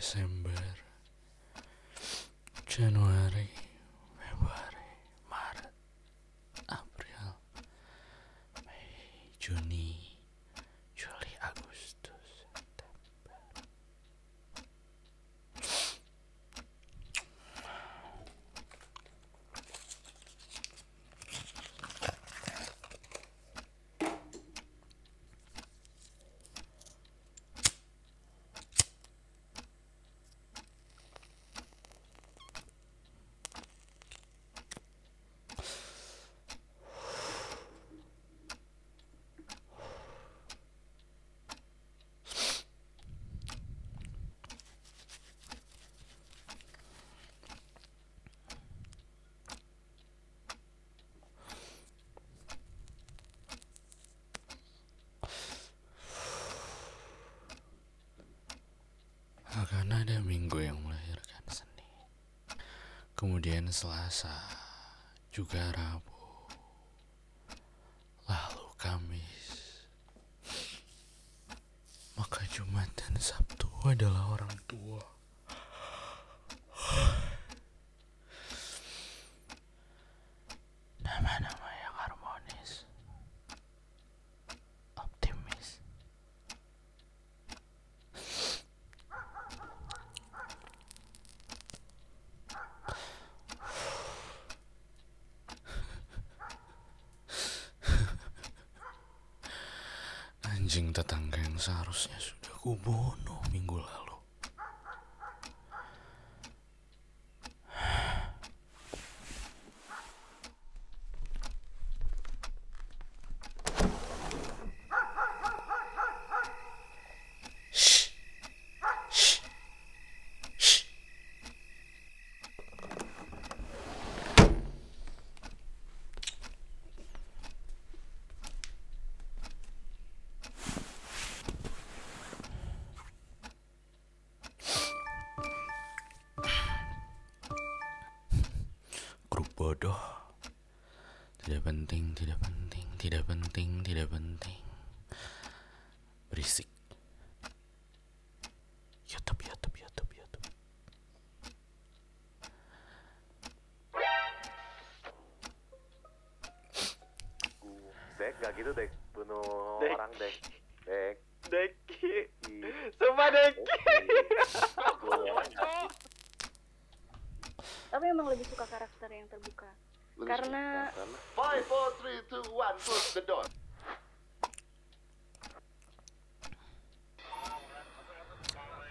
December January. Akan ada minggu yang melahirkan seni. Kemudian Selasa, juga Rabu. Lalu Kamis. Maka Jumat dan Sabtu adalah orang tua. Anjing tetangga yang seharusnya sudah kubunuh minggu lalu. Bodoh. Tidak penting, tidak penting, tidak penting, tidak penting. Berisik. YouTube, YouTube, YouTube, YouTube. Dek, gak gitu dek. Bunuh Dek. orang dek. Dek. Deki. Sumpah Deki. Tapi emang lebih suka karakter yang terbuka karena Five, four, three, two, one, close the door.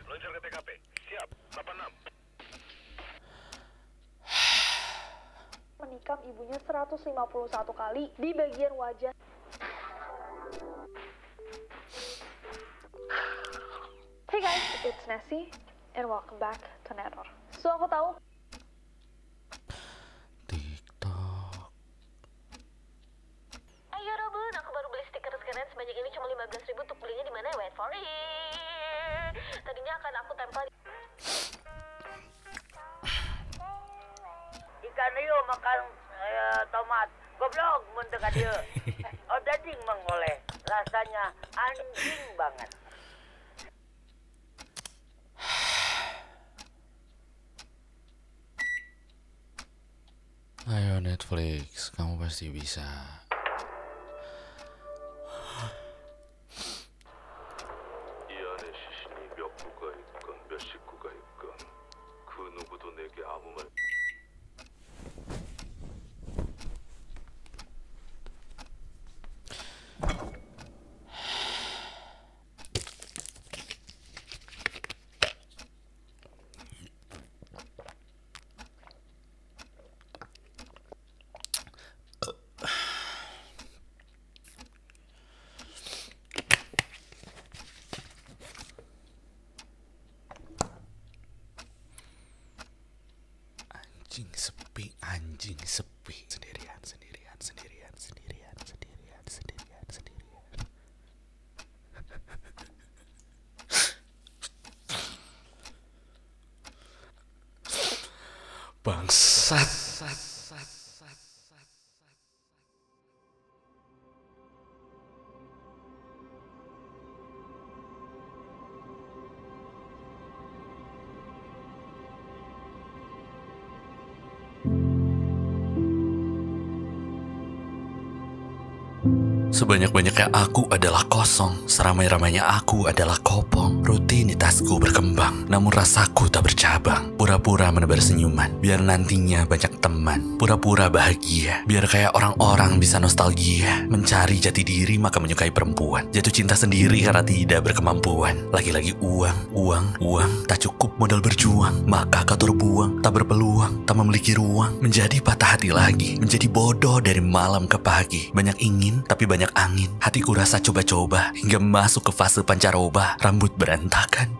Meluncur ke TKP. Siap. 86. menikam ibunya 151 kali di bagian wajah Hey guys, it's Nessie and welcome back to Neror. So aku tahu sebanyak ini cuma 15 ribu untuk belinya di mana? Wait for it. Tadinya akan aku tempel di Ikan hiu makan eh, tomat. Goblok mun teu ka dieu. Oh daging mengoleh. Rasanya anjing banget. Ayo Netflix, kamu pasti bisa. 구가 있건 몇 식구가 있건 그 누구도 내게 아무 말 Anjing sepi, anjing sepi. Sendirian, sendirian, sendirian, sendirian, sendirian, sendirian, sendirian. Bangsat. Sebanyak-banyaknya aku adalah kosong, seramai-ramainya aku adalah. Rutinitasku berkembang, namun rasaku tak bercabang. Pura-pura menebar senyuman, biar nantinya banyak teman. Pura-pura bahagia, biar kayak orang-orang bisa nostalgia. Mencari jati diri maka menyukai perempuan. Jatuh cinta sendiri karena tidak berkemampuan. Lagi-lagi uang, uang, uang, tak cukup modal berjuang. Maka kau terbuang, tak berpeluang, tak memiliki ruang. Menjadi patah hati lagi, menjadi bodoh dari malam ke pagi. Banyak ingin, tapi banyak angin. Hatiku rasa coba-coba hingga masuk ke fase pancaroba. Rambut berantakan,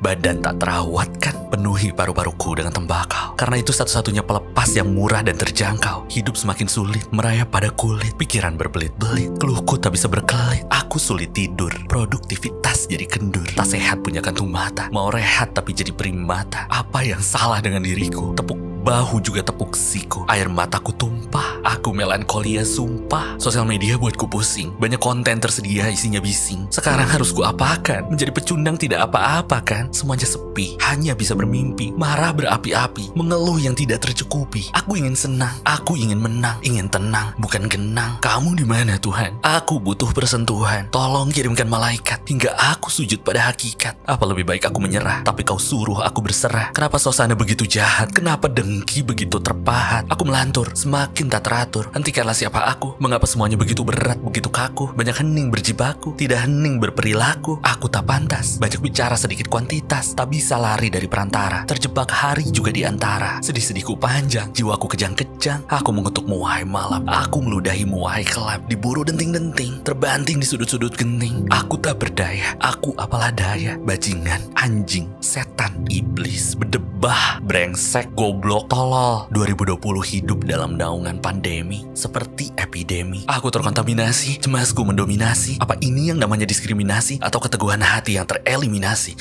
badan tak terawatkan. Penuhi paru-paruku dengan tembakau. Karena itu satu-satunya pelepas yang murah dan terjangkau. Hidup semakin sulit, merayap pada kulit. Pikiran berbelit-belit, keluhku tak bisa berkelit. Aku sulit tidur, produktivitas jadi kendur. Tak sehat punya kantung mata, mau rehat tapi jadi primata. Apa yang salah dengan diriku? Tepuk Bahu juga tepuk siku. Air mataku tumpah. Aku melankolia sumpah. Sosial media buatku pusing. Banyak konten tersedia isinya bising. Sekarang harus ku apakan? Menjadi pecundang tidak apa-apa kan? Semuanya sepi. Hanya bisa bermimpi. Marah berapi-api. Mengeluh yang tidak tercukupi. Aku ingin senang. Aku ingin menang. Ingin tenang Bukan genang. Kamu di mana Tuhan? Aku butuh persentuhan. Tolong kirimkan malaikat. Hingga aku sujud pada hakikat. Apa lebih baik aku menyerah Tapi kau suruh aku berserah? Kenapa suasana begitu jahat? Kenapa dengki begitu terpahat. Aku melantur Semakin tak teratur. Hentikanlah siapa aku. Mengapa semuanya begitu berat Begitu kaku? Banyak hening berjibaku Tidak hening berperilaku. Aku tak pantas. Banyak bicara sedikit kuantitas Tak bisa lari dari perantara. Terjebak hari juga di antara. Sedih-sedihku panjang Jiwaku kejang-kejang. Aku mengutukmu wahai malam. Aku meludahimu wahai kelap Diburu denting-denting. Terbanting di sudut-sudut genting. Aku tak berdaya Aku apalah daya. Bajingan Anjing Setan Iblis Berdebah Brengsek Goblok Tolol. 2020 hidup dalam naungan pandemi Seperti epidemi. Aku terkontaminasi Cemasku mendominasi. Apa ini yang namanya diskriminasi Atau keteguhan hati yang tereliminasi